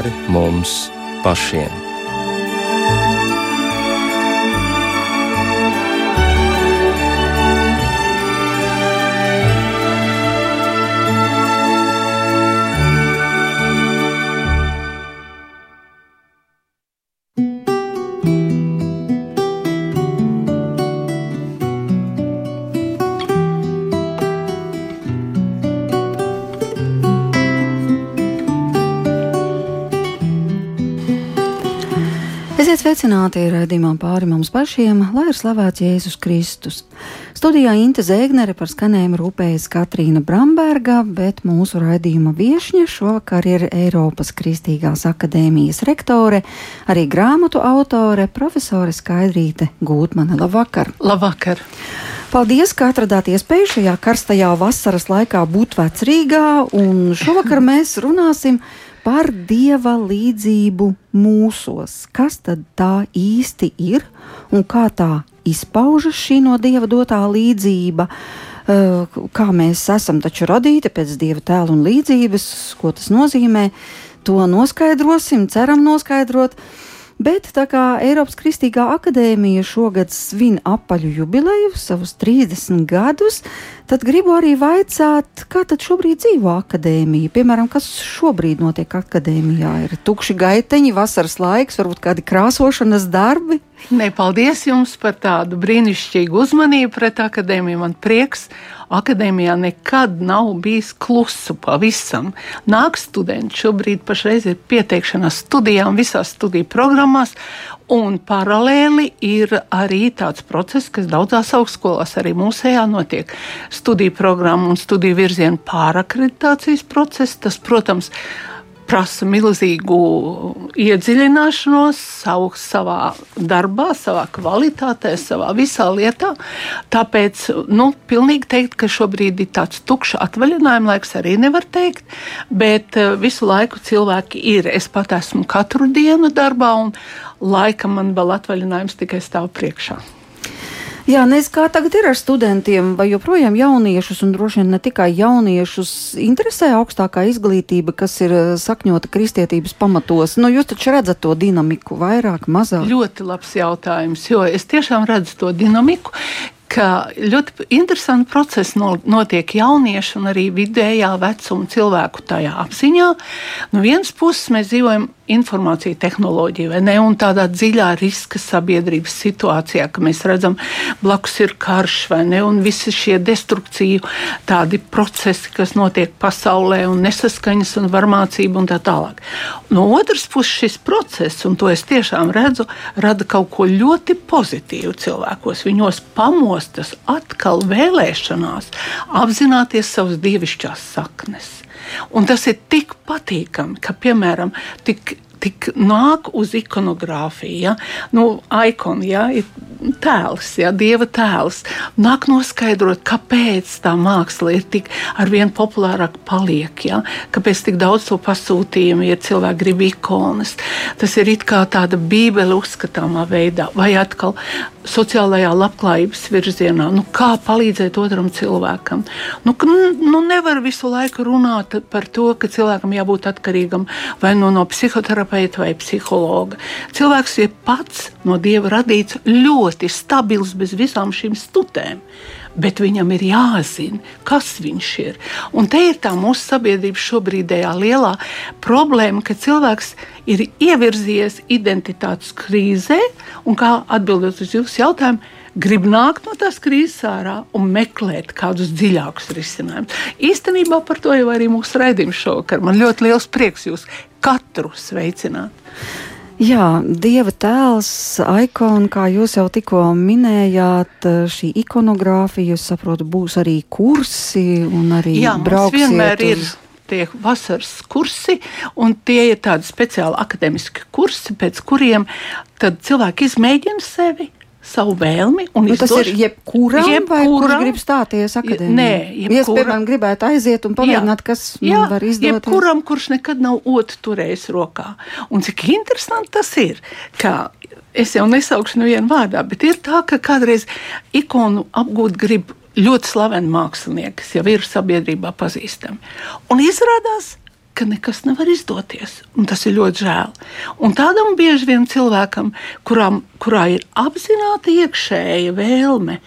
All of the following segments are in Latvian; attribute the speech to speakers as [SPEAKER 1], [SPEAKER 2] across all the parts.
[SPEAKER 1] pāri mums pašiem.
[SPEAKER 2] Sveicināti raidījumā pāri mums pašiem, lai ir slavēts Jēzus Kristus. Studijā Inte Zēgnere par skanējumu rūpējas Katrīna Bramberga, bet mūsu raidījuma viešņa šovakar ir Eiropas Kristīgās akadēmijas rektore, arī grāmatu autore, profesore Skaidrīte Gūtmane. Labvakar!
[SPEAKER 3] Labvakar!
[SPEAKER 2] Paldies, ka atradāt iespēju šajā karstajā vasaras laikā būt vecrīgā, un šovakar mēs runāsim par par dieva līdzību mūsos. Kas tad tā īsti ir un kā tā izpaužas šī no dieva dotā līdzība? Eh, kā mēs esam taču radīti pēc dieva tēla un līdzības, ko tas nozīmē, to noskaidrosim, ceram noskaidrot. Bet tā kā Eiropas Kristīgā akadēmija šogad svin apaļu jubileju, savus 30 gadus, tad gribu arī vaicāt, kā tad šobrīd dzīvo akadēmija. Piemēram, kas šobrīd notiek akadēmijā? Ir tukši gaiteņi, vasaras laiks, varbūt kādi krāsošanas darbi.
[SPEAKER 3] Nē, paldies jums par tādu brīnišķīgu uzmanību pret akadēmiju. Man prieks akadēmijā nekad nav bijis klusu pavisam. Nāk studenti, šobrīd pašreiz ir pieteikšanās studijām visās studiju programmās, un paralēli ir arī tāds process, kas daudzās augstskolās, arī mūsējā, notiek studiju programmu un studiju virzienu pārakreditācijas process. Tas, protams, prasa milzīgu iedziļināšanos savu, savā darbā, savā kvalitātē, savā visā lietā. Tāpēc, nu, pilnīgi teikt, ka šobrīd ir tāds tukšs atvaļinājuma laiks, arī nevar teikt, bet eh, visu laiku cilvēki ir. Es pat esmu katru dienu darbā, un laika man vēl atvaļinājums tikai stāv priekšā.
[SPEAKER 2] Jā, nezinu, kā tagad ir ar studentiem, vai joprojām jauniešus, un droši vien ne tikai jauniešus, interesē augstākā izglītība, kas ir eh, sakņota kristietības pamatos. Nu, jūs taču redzat to dinamiku vairāk, mazāk?
[SPEAKER 3] Ļoti labs jautājums, jo es tiešām redzu to dinamiku ka ļoti interesanti procesi notiek jauniešu un arī vidējā vecuma cilvēku tajā apziņā. No vienas puses mēs dzīvojam informācija tehnoloģija, vai ne? Un tādā dziļā riska sabiedrības situācijā, ka mēs redzam, blakus ir karš, vai ne? Un visi šie destrukciju tādi procesi, kas notiek pasaulē, un nesaskaņas un varmācība un tā tālāk. No otras puses, šis process, un to es tiešām redzu, rada kaut ko ļoti pozitīvu cilvēkos. Viņos pamostas atkal vēlēšanās apzināties savas dievišķās saknes. Un tas ir tik patīkami, ka, piemēram, tik tik nāk uz ikonogrāfiju, ja? nu, ikonu, ja? ir tēls, ja? dieva tēls. Nāk noskaidrot, kāpēc tā māksla ir tik arvien populārāk paliek, ja? kāpēc tik daudz to pasūtījumu ir, cilvēki grib ikonas. Tas ir it kā tāda bībele uzskatāmā veidā, vai atkal sociālajā labklājības virzienā, nu, kā palīdzēt otram cilvēkam. Nu, nu, nevar visu laiku runāt par to, ka cilvēkam jābūt atkarīgam vai no, no psihoterapeita vai psihologa. Cilvēks ir pats no dieva radīts ļoti stabils bez visām šīm stutēm bet viņam ir jāzina, kas viņš ir. Un te ir tā mūsu sabiedrības šobrīdējā lielā problēma, ka cilvēks ir ievirzījies identitātes krīzē, un kā atbildot uz jūsu jautājumu, grib nākt no tās krīzes ārā un meklēt kādus dziļākus risinājumus. Īstenībā par to jau arī mūsu raidījums šovakar. Man ļoti liels prieks jūs katru sveicināt.
[SPEAKER 2] Jā, dieva tēls, ikona, kā jūs jau tikko minējāt, šī ikonogrāfija, es saprotu, būs arī kursi un arī
[SPEAKER 3] Jā, vienmēr uz... ir tie vasaras kursi, un tie ir tādi speciāli akademiski kursi, pēc kuriem cilvēki izmēģina sevi savu vēlmi.
[SPEAKER 2] Nu, tas ir jebkuram, jebkuram kurš grib stāties akadēmijā. Nē, jebkuram. Ja es, piemēram, gribētu aiziet un pamēģināt, kas jā, var izdoties.
[SPEAKER 3] Jebkuram, kurš nekad nav otru turējis rokā. Un cik interesanti tas ir, ka es jau nesaukšu nevienu vārdā, bet ir tā, ka kādreiz ikonu apgūt grib ļoti slaveni mākslinieki, kas jau ir sabiedrībā pazīstami. Un izrādās, ka nekas nevar izdoties. Un tas ir ļoti žēl. Un tādam bieži vien cilvēkam, kurām, kurā ir apzināta iekšēja vēlme,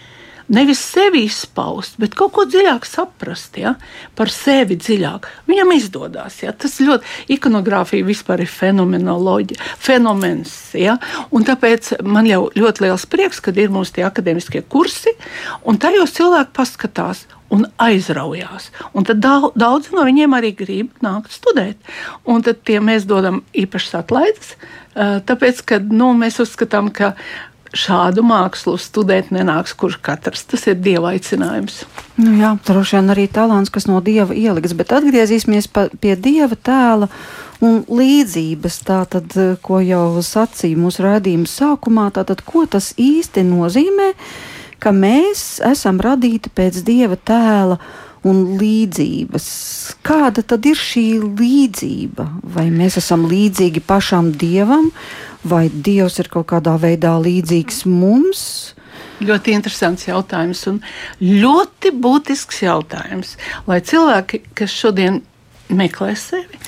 [SPEAKER 3] nevis sevi izpaust, bet kaut ko dziļāk saprast, ja, par sevi dziļāk. Viņam izdodas. Ja. Tas ļoti ikonogrāfija vispār ir fenomens. Ja. Un tāpēc man jau ļoti liels prieks, ka ir mūsu akadēmiskie kursi, un tajos cilvēki paskatās un aizraujās. Un tad daudz, no viņiem arī grib nākt studēt. Un tad mēs dodam īpašas atlaides, tāpēc, ka nu, mēs uzskatām, ka šādu mākslu studēt nenāks kurš katrs. Tas ir dieva aicinājums.
[SPEAKER 2] Nu jā, droši vien arī talants, kas no dieva ieliks, bet atgriezīsimies pa, pie dieva tēla. Un līdzības, tātad, ko jau sacīja mūsu rādījuma sākumā, tātad, ko tas īsti nozīmē, ka mēs esam radīti pēc dieva tēla un līdzības. Kāda tad ir šī līdzība? Vai mēs esam līdzīgi pašam dievam, vai Dievs ir kaut kādā veidā līdzīgs mums?
[SPEAKER 3] Ļoti interesants jautājums un ļoti būtisks jautājums. Lai cilvēki, kas šodien meklē sevi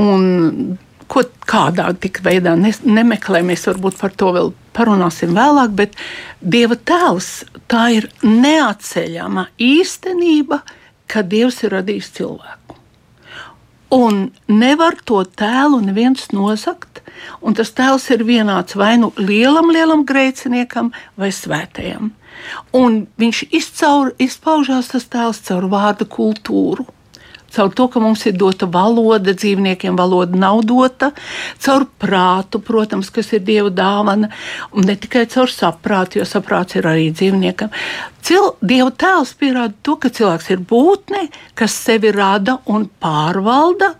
[SPEAKER 3] un ko kādā veidā ne, nemeklē, mēs varbūt par to vēl parunāsim vēlāk, bet Dieva tēls tā ir neatceļama īstenība, ka Dievs ir radījis cilvēku. Un nevar to tēlu neviens nosakt, un tas tēls ir vienāds vai nu lielam, lielam grēciniekam vai svētajam. Un viņš izcaur, izpaužās tas tēls caur vārdu kultūru caur to, ka mums ir dota valoda, dzīvniekiem valoda nav dota, caur prātu, protams, kas ir dieva dāvana, un ne tikai caur saprātu, jo saprāts ir arī dzīvniekam. Cil, dieva tēls pierāda to, ka cilvēks ir būtne, kas sevi rada un pārvalda,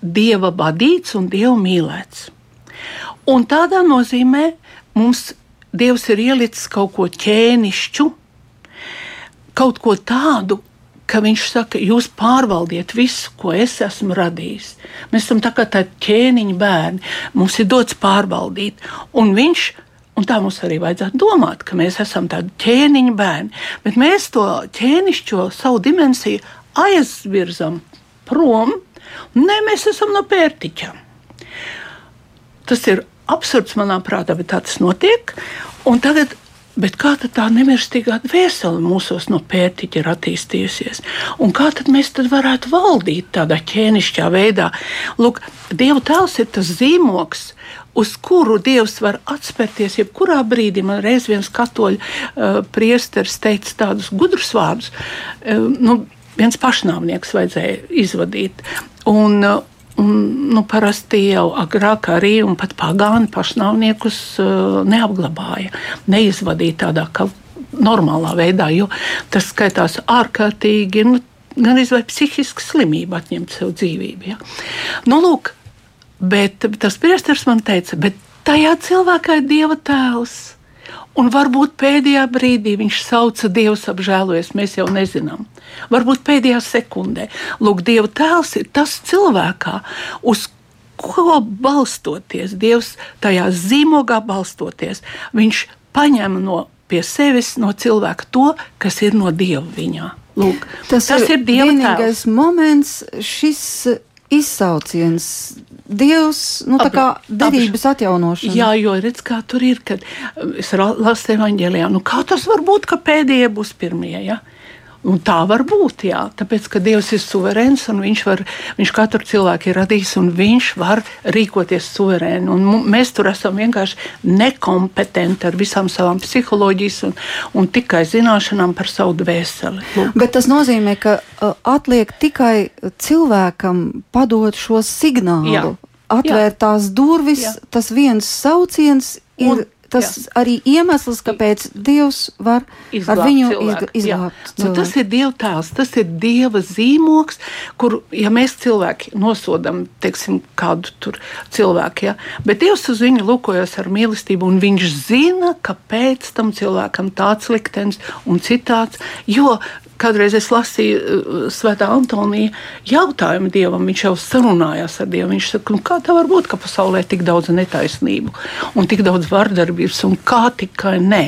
[SPEAKER 3] dieva vadīts un dieva mīlēts. Un tādā nozīmē mums Dievs ir ielicis kaut ko ķēnišķu, kaut ko tādu, ka viņš saka, jūs pārvaldiet visu, ko es esmu radījis. Mēs esam tā kā tādi ķēniņa bērni, mums ir dots pārvaldīt. Un viņš, un tā mums arī vajadzētu domāt, ka mēs esam tādi ķēniņa bērni, bet mēs to ķēnišķo savu dimensiju aizvirzam prom, un ne, mēs esam no pērtiķa. Tas ir absurds manā prātā, bet tā tas notiek. Un tagad Bet kā tā nemirstīgā dvēsele mūsos no pētiķa ir attīstījusies? Un kā tad mēs tad varētu valdīt tādā ķēnišķā veidā? Lūk, Dieva tēls ir tas zīmoks, uz kuru Dievs var atspērties jebkurā brīdī. Man reiz viens katoļu uh, priesteris teica tādus gudrus vārdus. Uh, nu, viens pašnāvnieks vajadzēja izvadīt. Un, uh, Un, nu, parasti jau agrāk arī pat pagāni pašnāvniekus uh, neapglabāja, neizvadīja tādā kā normālā veidā, jo tas skaitās ārkārtīgi, nu, gan arī psihiski slimība atņemt sev dzīvību. Ja? Nu, lūk, bet tas priesteris man teica, bet tajā cilvēkā ir Dieva tēls. Un varbūt pēdējā brīdī viņš sauca Dievs apžēlojies, mēs jau nezinām. Varbūt pēdējā sekundē. Lūk, Dieva tēls ir tas cilvēkā, uz ko balstoties, Dievs tajā zīmogā balstoties, viņš paņem no pie sevis, no cilvēka to, kas ir no Dieva viņā. Lūk,
[SPEAKER 2] tas, tas ir, ir Dieva vienīgais tēls. moments, šis izsauciens Dievs, nu, tā kā derības atjaunošana.
[SPEAKER 3] Jā, jo redz, kā tur ir, kad es lasu evaņģēlijā, nu kā tas var būt, ka pēdējie būs pirmie, ja? Un tā var būt, jā, tāpēc, ka Dievs ir suverēns un viņš, var, viņš katru cilvēku ir radījis un viņš var rīkoties suverēni. Un mēs tur esam vienkārši nekompetenti ar visām savām psiholoģijas un, un tikai zināšanām par savu dvēseli.
[SPEAKER 2] Lūk. Bet tas nozīmē, ka uh, atliek tikai cilvēkam padot šo signālu. Jā. Atvērt jā. tās durvis, jā. tas viens sauciens ir. Un, tas jā. arī iemesls, kāpēc Dievs var izglābt ar viņu cilvēku. izglābt.
[SPEAKER 3] Nu, tas ir Dieva tēls, tas ir Dieva zīmoks, kur, ja mēs cilvēki nosodam, teiksim, kādu tur cilvēku, ja, bet Dievs uz viņu lūkojas ar mīlestību, un viņš zina, kāpēc tam cilvēkam tāds liktenis un citāds, jo Kādreiz es lasīju uh, Svētā Antonija jautājumu dievam, viņš jau sarunājās ar dievu. Viņš saka, nu, kā tā var būt, ka pasaulē ir tik daudz netaisnību un tik daudz vardarbības, un kā tikai nē.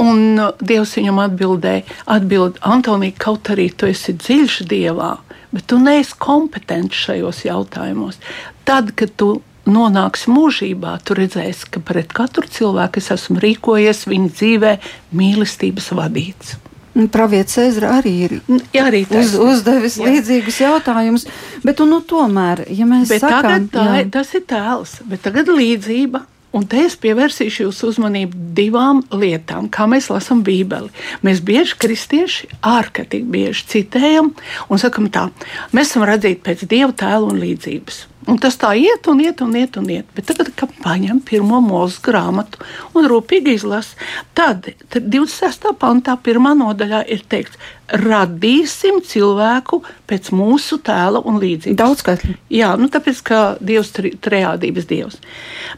[SPEAKER 3] Un uh, Dievs viņam atbildēja, atbild, Antonija, kaut arī tu esi dziļš dievā, bet tu neesi kompetents šajos jautājumos. Tad, kad tu nonāks mūžībā, tu redzēsi, ka pret katru cilvēku es esmu rīkojies viņa dzīvē, mīlestības vadīts.
[SPEAKER 2] Pravietis Ezra arī ir
[SPEAKER 3] jā, arī
[SPEAKER 2] uz, uzdevis jā. līdzīgus jautājumus, bet nu, nu, tomēr, ja mēs bet sakām,
[SPEAKER 3] tā, jā. tas ir tēls, bet tagad līdzība. Un te es pievērsīšu jūsu uzmanību divām lietām, kā mēs lasām Bībeli. Mēs bieži kristieši ārkārtīgi bieži citējam un sakam tā, mēs esam radīti pēc dieva tēla un līdzības. Un tas tā iet un iet un iet un iet. Bet tagad, kad paņem pirmo mūzu grāmatu un rūpīgi izlasa, tad, tad 26. pantā, pirmā nodaļā ir teikts, radīsim cilvēku pēc mūsu tēla un līdzības.
[SPEAKER 2] Daudz skaitļu.
[SPEAKER 3] Jā, nu tāpēc, ka Dievs ir trejādības Dievs.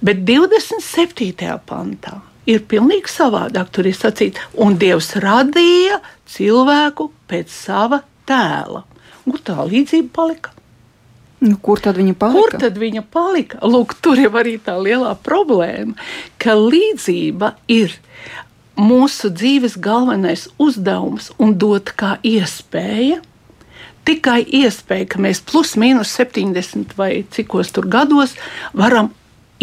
[SPEAKER 3] Bet 27. pantā ir pilnīgi savādāk. Tur ir sacīts, un Dievs radīja cilvēku pēc sava tēla. Un tā līdzība palika.
[SPEAKER 2] Nu, kur tad viņa palika?
[SPEAKER 3] Kur tad viņa palika? Lūk, tur jau arī tā lielā problēma, ka līdzība ir mūsu dzīves galvenais uzdevums un dot kā iespēja. Tikai iespēja, ka mēs plus mīnus 70 vai cikos tur gados varam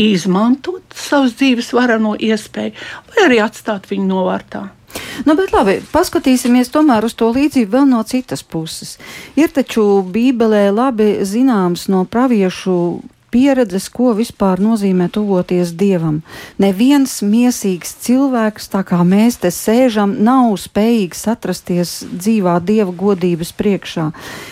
[SPEAKER 3] izmantot savas dzīves varano iespēju, vai arī atstāt viņu novārtā.
[SPEAKER 2] Nu, bet labi, paskatīsimies tomēr uz to līdzību vēl no citas puses. Ir taču Bībelē labi zināms no praviešu pieredzes, ko vispār nozīmē tuvoties dievam. Neviens mīsīgs cilvēks, tā kā mēs te sēžam, nav spējīgs atrasties dzīvā dieva godības priekšā.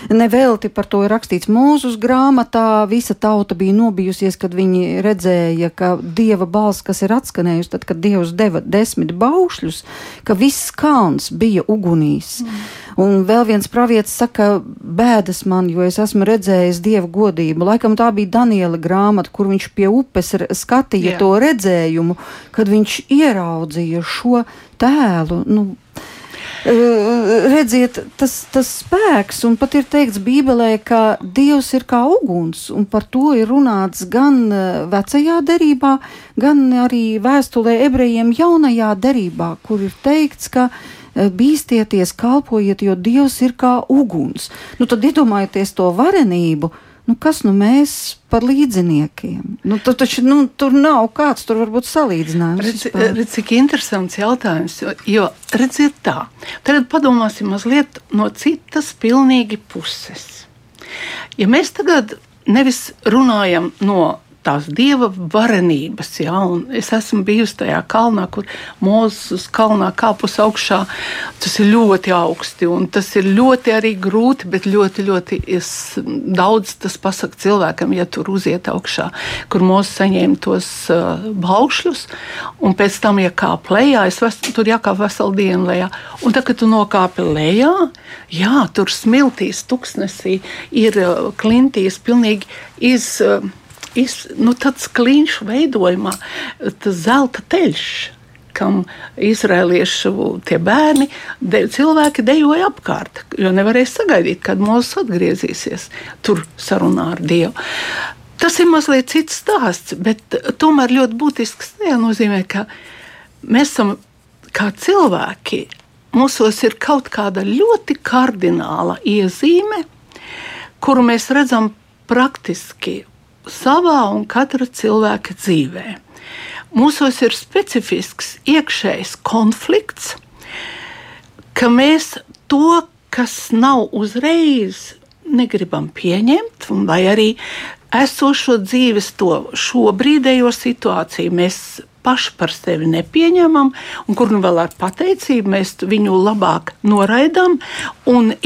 [SPEAKER 2] Nevelti par to ir rakstīts mūzus grāmatā. Visa tauta bija nobijusies, kad viņi redzēja, ka dieva balss, kas ir atskanējusi, tad, kad dievs deva desmit baušļus, ka viss kalns bija ugunīs. Mm. Un vēl viens pravietis saka, bēdas man, jo es esmu redzējis dieva godību. Laikam tā bija Daniela grāmata, kur viņš pie upes skatīja Jā. to redzējumu, kad viņš ieraudzīja šo tēlu. Nu, Redziet, tas, tas spēks, un pat ir teikts Bībelē, ka Dievs ir kā uguns, un par to ir runāts gan vecajā derībā, gan arī vēstulē ebrejiem jaunajā derībā, kur ir teikts, ka Eh, bīstieties, kalpojiet, jo Dievs ir kā uguns. Nu, tad iedomājieties to varenību. Nu, kas nu mēs par līdziniekiem? Nu, tur taču nu, tur nav kāds, tur varbūt salīdzinājums.
[SPEAKER 3] Redz, redz, cik interesants jautājums, jo, jo redziet tā, tagad padomāsim mazliet no citas pilnīgi puses. Ja mēs tagad nevis runājam no tās dieva varenības. Ja? Es esmu bijusi tajā kalnā, kur mūzis kalnā kāpus augšā. Tas ir ļoti augsti un tas ir ļoti arī grūti, bet ļoti, ļoti daudz tas pasaka cilvēkam, ja tur uziet augšā, kur mūzis saņēma tos uh, baukšļus. Un pēc tam, ja kāp lejā, es ves, tur jākāp veselu dienu lejā. Un tad, kad tu nokāpi lejā, jā, tur smiltīs, tuksnesī ir uh, klintīs pilnīgi iz. Uh, iz, nu, tāds kliņš veidojumā, tas zelta teļš kam izrēliešu bērni, de, cilvēki dejoja apkārt, jo nevarēja sagaidīt, kad mūzis atgriezīsies tur sarunā ar Dievu. Tas ir mazliet cits stāsts, bet tomēr ļoti būtisks. Tas nozīmē, ka mēs esam kā cilvēki, mūsos ir kaut kāda ļoti kardināla iezīme, kuru mēs redzam praktiski savā un katra cilvēka dzīvē. Mūsos ir specifisks iekšējs konflikts, ka mēs to, kas nav uzreiz, negribam pieņemt, vai arī esošo dzīves, to šobrīdējo situāciju mēs paši par sevi nepieņemam, un kur nu vēl ar pateicību mēs viņu labāk noraidām.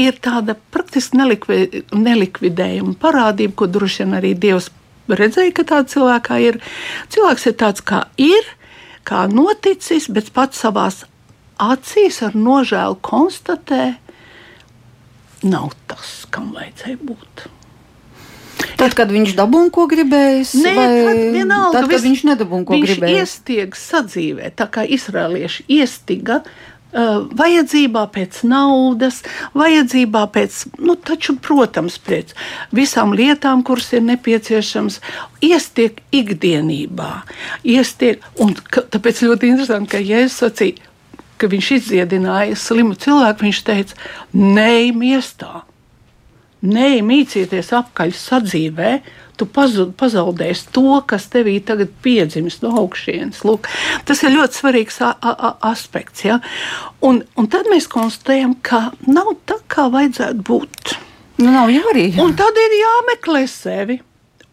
[SPEAKER 3] Ir tāda praktiski nelikvidējama parādība, ko droši vien arī Dievs redzēju, ka tāda cilvēkā ir. Cilvēks ir tāds, kā ir, kā noticis, bet pats savā acīs ar nožēlu konstatē, nav tas, kam vajadzēja būt.
[SPEAKER 2] Tad, kad viņš dabūja, ko gribējis,
[SPEAKER 3] Nē, tad, vienalga,
[SPEAKER 2] tad, kad viņš nedabūja, ko
[SPEAKER 3] viņš
[SPEAKER 2] gribējis.
[SPEAKER 3] Viņš iestiega sadzīvē, tā kā izrēlieši iestiga vajadzībā pēc naudas, vajadzībā pēc, nu, taču, protams, pēc visām lietām, kuras ir nepieciešams, iestiek ikdienībā. Iestiek, un tāpēc ļoti interesanti, ka Jēzus sacīja, ka viņš izdziedināja slimu cilvēku, viņš teica, neimiestā. neimīcieties apkaļ sadzīvē, tu pazud, pazaudēsi to, kas tevī tagad piedzimis no augšas. Tas ir ļoti svarīgs a, a, aspekts. Ja? Un, un tad mēs konstatējam, ka nav tā, kā vajadzētu būt.
[SPEAKER 2] Nu, nav arī. Jā.
[SPEAKER 3] Un tad ir jāmeklē sevi.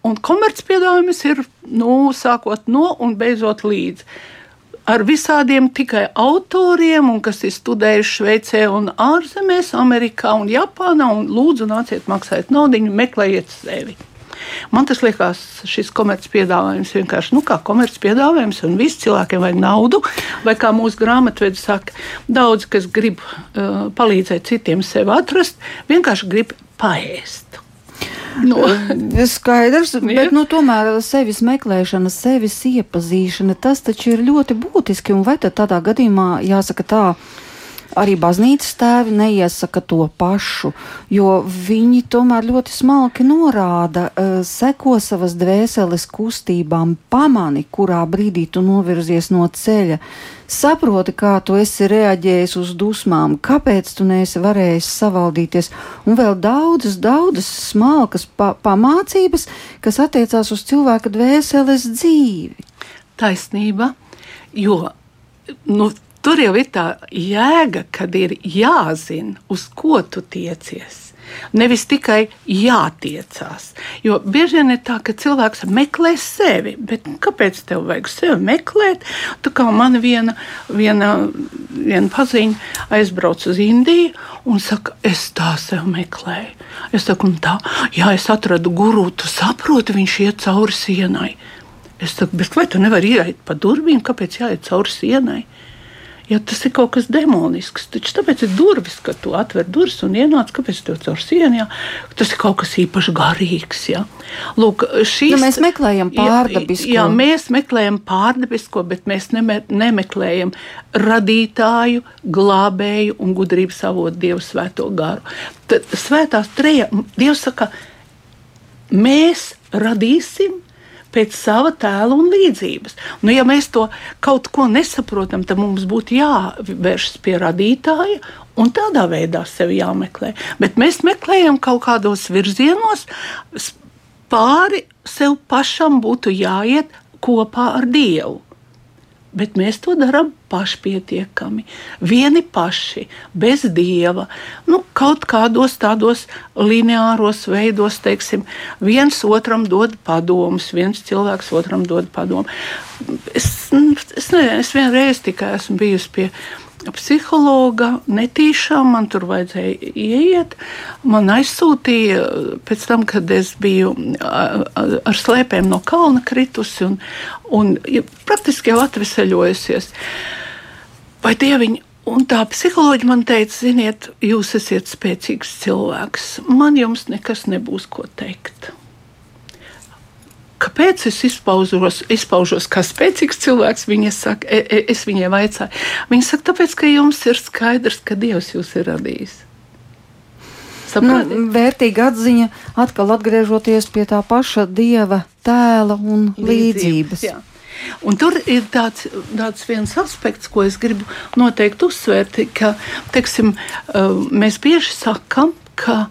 [SPEAKER 3] Un komercpiedāvājums ir nu, sākot no un beidzot līdz. Ar visādiem tikai autoriem, kas ir studējuši Šveicē, un ārzemēs, Amerikā un Japānā. Un lūdzu, nāciet, maksājiet naudu, meklējiet sevi. Man tas liekas, šis komercpiedāvājums vienkārši nu, kā komercpiedāvājums, un visi cilvēkiem vajag naudu. Vai kā mūsu grāmatvedis saka, daudz kas grib uh, palīdzēt citiem sevi atrast, vienkārši grib paēst.
[SPEAKER 2] No. Skaidrs, bet nu, tomēr sevis meklēšana, sevis iepazīšana, tas taču ir ļoti būtiski. Un vai tad tādā gadījumā jāsaka tā? Arī baznīcas tēvi neiesaka to pašu, jo viņi tomēr ļoti smalki norāda, uh, seko savas dvēseles kustībām, pamani, kurā brīdī tu novirzies no ceļa. Saproti, kā tu esi reaģējis uz dusmām, kāpēc tu neesi varējis savaldīties, un vēl daudzas, daudzas smalkas pa pamācības, kas attiecās uz cilvēka dvēseles dzīvi.
[SPEAKER 3] Taisnība, jo nu, Tur jau ir tā jēga, kad ir jāzina, uz ko tu tiecies. Nevis tikai jātiecās. Jo bieži vien ir tā, ka cilvēks meklē sevi. Bet kāpēc tev vajag sevi meklēt? Tā kā man viena, viena, viena paziņa aizbrauc uz Indiju un saka, es tā sev meklēju. Es saku, tā, jā, es atradu guru, tu saproti, viņš iet cauri sienai. Es saku, bet vai tu nevari iet pa durvīm, kāpēc jāiet cauri sienai? Ja tas ir kaut kas demonisks, taču tāpēc ir durvis, kad tu atver durvis un ienāc, kāpēc tev caur sienu, jā, tas ir kaut kas īpaši garīgs. Jā. Lūk, šīs,
[SPEAKER 2] nu, mēs meklējam pārdabisko.
[SPEAKER 3] Jā, jā, mēs meklējam pārdabisko, bet mēs neme, nemeklējam radītāju, glābēju un gudrības avotu Dievu svēto garu. Tad svētās treja, Dievs saka, mēs radīsim pēc sava tēla un līdzības. Nu, ja mēs to kaut ko nesaprotam, tad mums būtu jāvēršas pie radītāja un tādā veidā sevi jāmeklē. Bet mēs meklējam kaut kādos virzienos, pāri sev pašam būtu jāiet kopā ar Dievu bet mēs to darām pašpietiekami, vieni paši, bez dieva. Nu, kaut kādos tādos lineāros veidos, teiksim, viens otram dod padomus, viens cilvēks otram dod padomu. Es, es, ne, es vienreiz tikai esmu bijusi pie psihologa netīšām man tur vajadzēja ieiet. Man aizsūtīja pēc tam, kad es biju ar slēpēm no kalna kritusi un, un praktiski jau atveseļojusies. Vai dieviņi? Un tā psiholoģija man teica, ziniet, jūs esat spēcīgs cilvēks. Man jums nekas nebūs ko teikt. Kāpēc es izpaužos, izpaužos kā spēcīgs cilvēks? Viņa saka, e, e, es viņai vaicāju. Viņa saka, tāpēc, ka jums ir skaidrs, ka Dievs jūs ir radījis.
[SPEAKER 2] Saprati? Nu, vērtīga atziņa, atkal atgriežoties pie tā paša dieva tēla un līdzības. līdzības
[SPEAKER 3] Un tur ir tāds, tāds viens aspekts, ko es gribu noteikti uzsvērt, ka teiksim, e, mēs bieži sakam, ka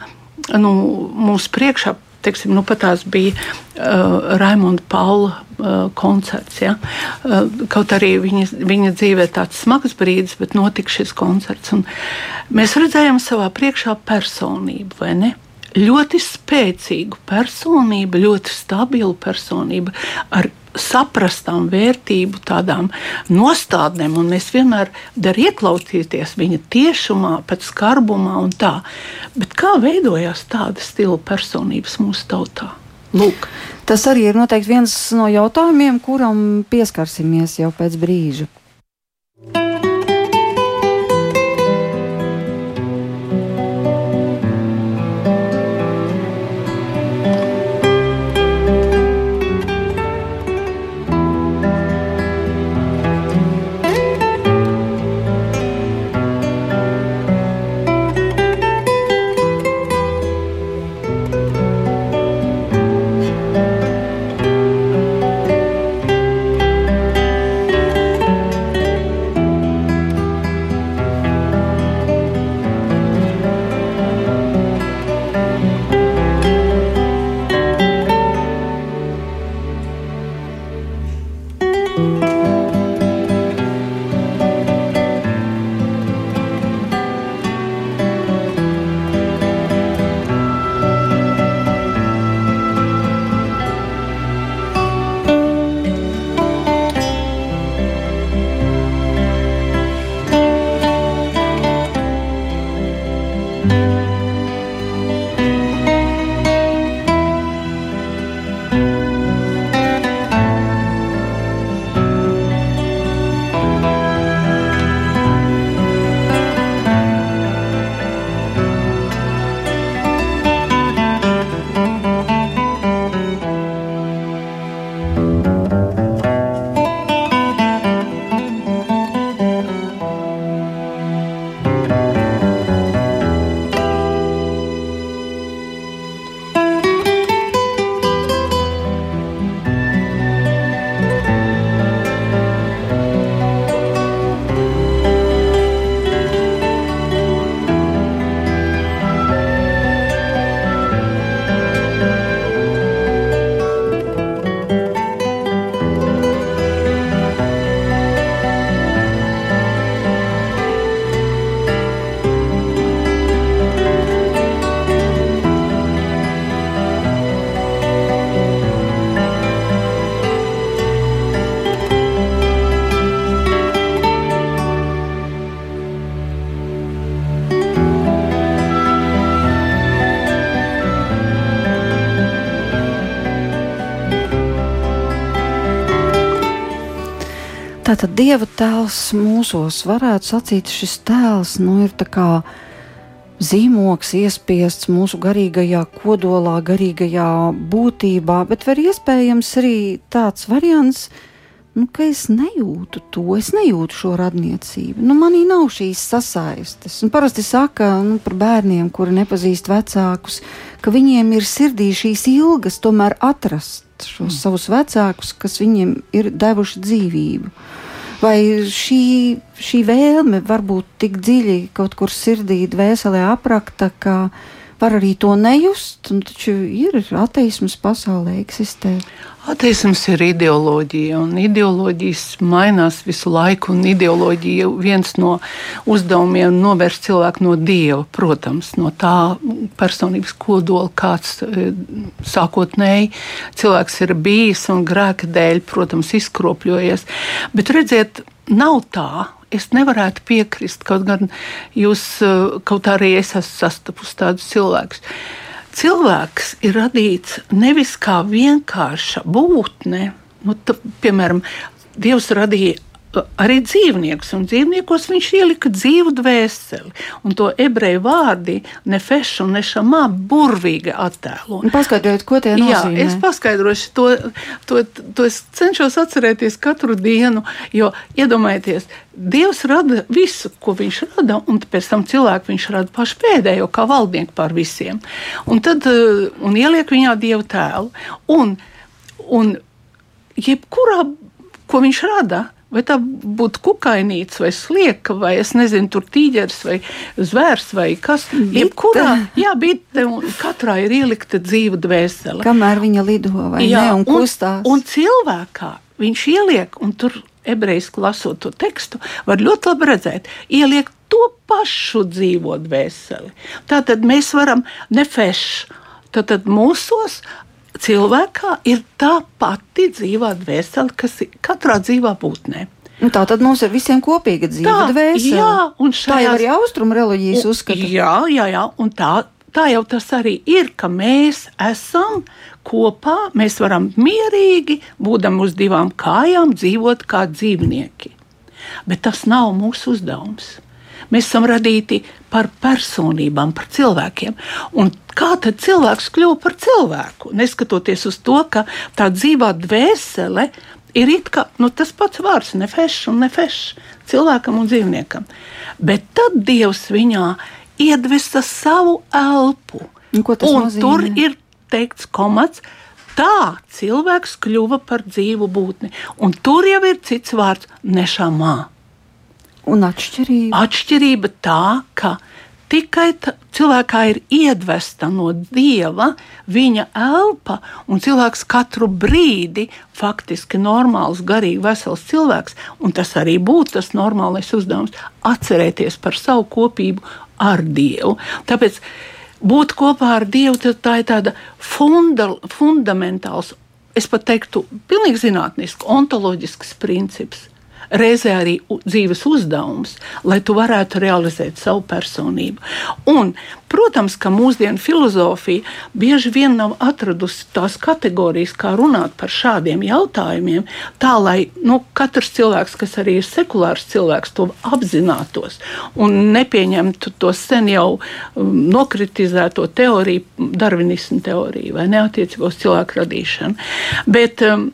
[SPEAKER 3] nu, mūsu priekšā teiksim, nu, pat tās bija uh, Raimonda Paula uh, koncerts. Ja? Uh, kaut arī viņa, viņa dzīvē tāds smags brīdis, bet notika šis koncerts. Mēs redzējām savā priekšā personību, vai ne? Ļoti spēcīgu personību, ļoti stabilu personību ar saprastām vērtību, tādām nostādnēm, un mēs vienmēr darām ieklausīties viņa tiešumā, pēc skarbumā un tā. Bet kā veidojās tāda stila personības mūsu tautā? Lūk.
[SPEAKER 2] Tas arī ir noteikti viens no jautājumiem, kuram pieskarsimies jau pēc brīža. Tātad Dieva tēls mūsos varētu sacīt, šis tēls nu, ir kā zīmoks iespiests mūsu garīgajā kodolā, garīgajā būtībā, bet var iespējams arī tāds variants, nu, ka es nejūtu to, es nejūtu šo radniecību. Nu, manī nav šīs sasaistes. Un parasti saka nu, par bērniem, kuri nepazīst vecākus, ka viņiem ir sirdī šīs ilgas tomēr atrast šos mm. savus vecākus, kas viņiem ir devuši dzīvību. Vai šī, šī vēlme var būt tik dziļi kaut kur sirdī, dvēselē aprakta, ka var arī to nejust, un taču ir ateisms pasaulē eksistē.
[SPEAKER 3] Ateisms ir ideoloģija, un ideoloģijas mainās visu laiku. Ideoloģija viens no uzdevumiem ir novērst cilvēku no dieva, protams, no tā personības kodola, kāds e, sākotnēji cilvēks ir bijis un grēka dēļ, protams, izkropļojies. Bet redziet, nav tā. Es nevarētu piekrist, kaut gan jūs, e, kaut arī es esmu sastapusi tādus cilvēkus cilvēks ir radīts nevis kā vienkārša būtne. Nu, tā, piemēram, Dievs radīja arī dzīvniekus, un dzīvniekos viņš ielika dzīvu dvēseli. Un to ebreju vārdi nefešu un nešamā burvīgi attēlo.
[SPEAKER 2] Nu, paskaidrojiet, ko tie nozīmē.
[SPEAKER 3] Jā, es paskaidrošu to, to, to es cenšos atcerēties katru dienu, jo iedomājieties, Dievs rada visu, ko viņš rada, un pēc tam cilvēku viņš rada pašu pēdējo, kā valdnieku pār visiem. Un tad eh, un ieliek viņā dievu tēlu. Un, un jebkurā, ko viņš rada, Vai tā būtu kukainīts, vai slieka, vai es nezinu, tur tīģeris, vai zvērs, vai kas cits. Jebkurā, jā, bite, katrā ir ielikta dzīva dvēsele.
[SPEAKER 2] Kamēr viņa lido vai jā, ne, un kustās.
[SPEAKER 3] Un, un cilvēkā viņš ieliek, un tur ebrejiski lasot to tekstu, var ļoti labi redzēt, ieliek to pašu dzīvo dvēseli. Tātad mēs varam nefešu. Tad mūsos cilvēkā ir tā pati dzīvā dvēsele, kas ir katrā dzīvā būtnē.
[SPEAKER 2] Nu, tā tad mums ir visiem kopīga dzīve, dvēsele. Jā, un šajās... tā jau arī austrumu reliģijas uzskata.
[SPEAKER 3] Jā, jā, jā, un tā, tā jau tas arī ir, ka mēs esam kopā, mēs varam mierīgi, būdam uz divām kājām, dzīvot kā dzīvnieki. Bet tas nav mūsu uzdevums. Mēs esam radīti par personībām, par cilvēkiem. Un kā tad cilvēks kļuva par cilvēku? Neskatoties uz to, ka tā dzīvā dvēsele ir it kā nu, tas pats vārds, nefešs un nefešs cilvēkam un dzīvniekam. Bet tad Dievs viņā iedvesa savu elpu.
[SPEAKER 2] Un, un
[SPEAKER 3] tur ir teikts komats. Tā cilvēks kļuva par dzīvu būtni. Un tur jau ir cits vārds - nešamā.
[SPEAKER 2] Un atšķirība?
[SPEAKER 3] Atšķirība tā, ka tikai tā, cilvēkā ir iedvesta no dieva viņa elpa, un cilvēks katru brīdi faktiski normāls, garīgi vesels cilvēks, un tas arī būtu tas normālais uzdevums - atcerēties par savu kopību ar Dievu. Tāpēc būt kopā ar Dievu tā ir tāda funda, fundamentāls, es pat teiktu, pilnīgi zinātnisks, ontoloģisks princips reizē arī dzīves uzdevums, lai tu varētu realizēt savu personību. Un, protams, ka mūsdienu filozofija bieži vien nav atradusi tās kategorijas, kā runāt par šādiem jautājumiem, tā lai nu, katrs cilvēks, kas arī ir sekulārs cilvēks, to apzinātos un nepieņemtu to sen jau um, nokritizēto teoriju, darvinismu teoriju vai neatiecībā uz cilvēku radīšanu. Bet, um,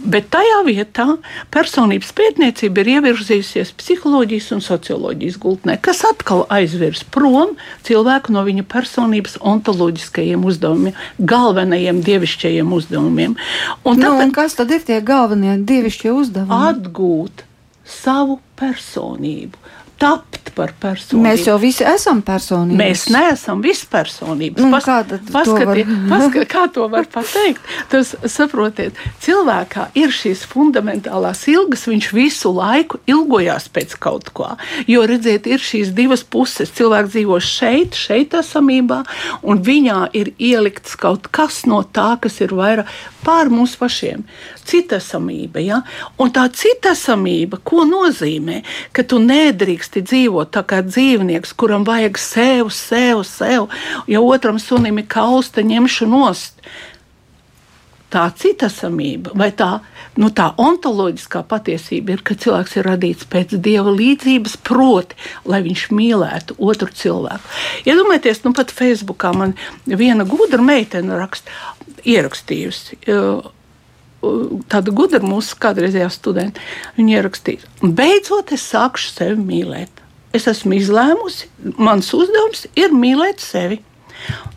[SPEAKER 3] bet tajā vietā personības pētniecība ir ievirzījusies psiholoģijas un socioloģijas gultnē, kas atkal aizvirs prom cilvēku no viņa personības ontoloģiskajiem uzdevumiem, galvenajiem dievišķajiem uzdevumiem.
[SPEAKER 2] Un, nu, tāpēc, un kas tad ir tie galvenie dievišķie uzdevumi?
[SPEAKER 3] Atgūt savu personību, tapt par personību.
[SPEAKER 2] Mēs jau visi esam personības.
[SPEAKER 3] Mēs neesam vispersonības.
[SPEAKER 2] Nu, Pas, kā,
[SPEAKER 3] paskati, var... paskati, kā to var pateikt? Tas, saprotiet, cilvēkā ir šīs fundamentālās ilgas, viņš visu laiku ilgojās pēc kaut kā. Jo, redziet, ir šīs divas puses. Cilvēks dzīvo šeit, šeit esamībā, un viņā ir ielikts kaut kas no tā, kas ir vairāk pār mums pašiem. Citasamība, ja? un tā citasamība, ko nozīmē, ka tu nedrīksti dzīvot tā kā dzīvnieks, kuram vajag sev, sev, sev, ja otram sunim ir kausta, ņemšu nost. tā citasamība vai tā, nu, tā ontoloģiskā patiesība ir, ka cilvēks ir radīts pēc dieva līdzības, proti, lai viņš mīlētu otru cilvēku. Iedomājieties, ja nu pat Facebookā man viena gudra meitene rakst, ierakstījusi. Tāda gudra mūsu kādreizējā studenta. Viņa ierakstīja, beidzot, es sākšu sevi mīlēt. Es esmu izlēmusi, mans uzdevums ir mīlēt sevi.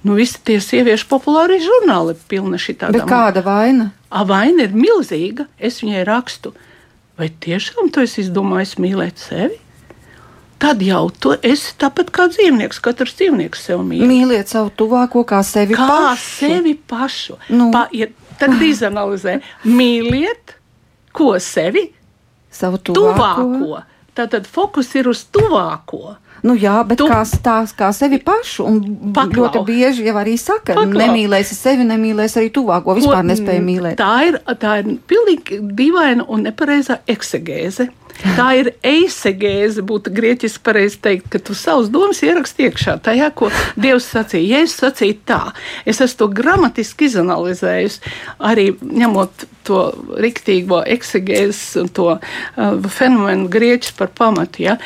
[SPEAKER 3] Nu, visi tie sieviešu populārie žurnāli ir pilni šī tāda.
[SPEAKER 2] Kāda vaina?
[SPEAKER 3] A vaina ir milzīga. Es viņai rakstu, vai tiešām tu esi izdomājis mīlēt sevi? Tad jau tu esi tāpat kā dzīvnieks. Katrs dzīvnieks sev mīl.
[SPEAKER 2] Mīliet savu tuvāko kā sevi
[SPEAKER 3] kā
[SPEAKER 2] pašu.
[SPEAKER 3] Kā sevi pašu. Nu. Pa, ja, tad izanalizē, mīliet, ko sevi?
[SPEAKER 2] Savu tuvāko.
[SPEAKER 3] tuvāko. Tātad fokus ir uz tuvāko.
[SPEAKER 2] Nu, jā, bet tu... kā, tās, kā sevi pašu. Un
[SPEAKER 3] Paklau.
[SPEAKER 2] ļoti bieži jau arī saka, ka nemīlēsi sevi, nemīlēsi arī tuvāko. Vispār nespēja mīlēt.
[SPEAKER 3] Tā ir, tā ir pilnīgi dīvaina un nepareizā eksegēze. Tā ir eisegēze, būtu grieķiski pareizi teikt, ka tu savus domas ieraksti iekšā tajā, ko Dievs sacīja. Ja es sacīju tā, es esmu to gramatiski izanalizējusi, arī ņemot to riktīgo eksegēzes un to uh, fenomenu grieķis par pamatu. Ja?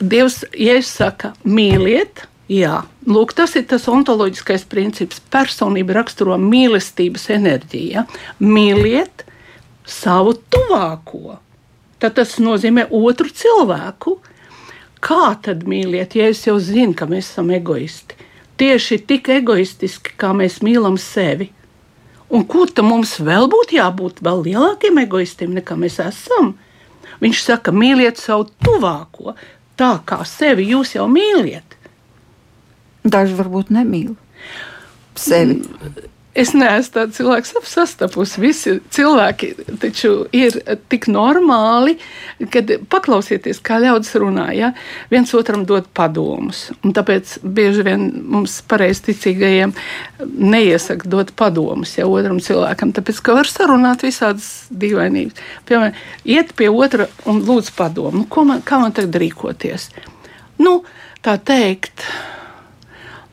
[SPEAKER 3] Dievs, ja es saku, mīliet, jā, lūk, tas ir tas ontoloģiskais princips. Personība raksturo mīlestības enerģiju. Ja? Mīliet savu tuvāko. Tad tas nozīmē otru cilvēku. Kā tad mīliet, ja es jau zinu, ka mēs esam egoisti? Tieši tik egoistiski, kā mēs mīlam sevi. Un kur tam mums vēl būtu jābūt vēl lielākiem egoistiem nekā mēs esam? Viņš saka, mīliet savu tuvāko, tā kā sevi jūs jau mīliet.
[SPEAKER 2] Daži varbūt nemīl sevi.
[SPEAKER 3] Es neesmu tāds cilvēks, ap sastapusi. Visi cilvēki taču ir tik normāli, kad paklausieties, kā ļaudis runā. Ja? Viens otram dod padomus. Un tāpēc bieži vien mums pareizticīgajiem neiesaka dot padomus ja otram cilvēkam, tāpēc ka var sarunāt visādas dīvainības. Piemēram, iet pie otra un lūdz padomu. Nu, man, kā man tagad rīkoties? Nu, tā teikt,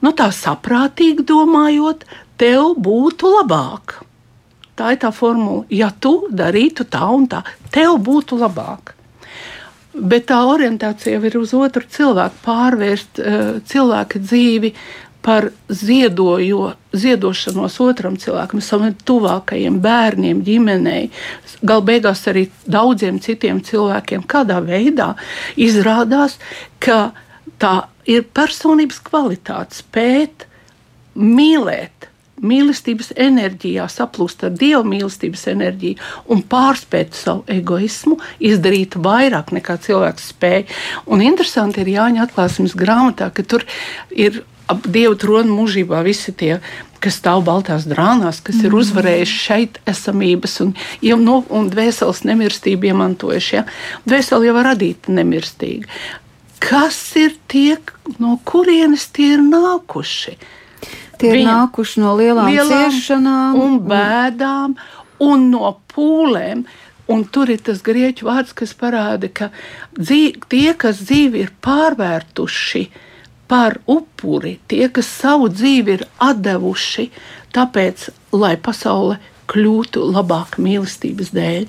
[SPEAKER 3] nu, tā saprātīgi domājot, tev būtu labāk. Tā ir tā formula. Ja tu darītu tā un tā, tev būtu labāk. Bet tā orientācija ir uz otru cilvēku, pārvērst uh, cilvēka dzīvi par ziedojo, ziedošanos otram cilvēkam, savam tuvākajiem bērniem, ģimenei, galu beigās arī daudziem citiem cilvēkiem. Kādā veidā izrādās, ka tā ir personības kvalitāte, spēt mīlēt mīlestības enerģijā saplūst ar dievu mīlestības enerģiju un pārspēt savu egoismu, izdarīt vairāk nekā cilvēks spēj. Un interesanti ir Jāņa atklāsmes grāmatā, ka tur ir ap dievu tronu mūžībā visi tie kas stāv baltās drānās, kas ir mhm. uzvarējuši šeit esamības un, no, un dvēseles nemirstību iemantojuši. Ja? Dvēseli jau var radīt nemirstīgu. Kas ir tie, no kurienes tie ir nākuši?
[SPEAKER 2] Tie ir nākuši no lielām, lielām ciešanām
[SPEAKER 3] un bēdām un no pūlēm. Un tur ir tas grieķu vārds, kas parāda, ka dzīv, tie, kas dzīvi ir pārvērtuši par upuri, tie, kas savu dzīvi ir devuši, tāpēc, lai pasaule kļūtu labāk mīlestības dēļ,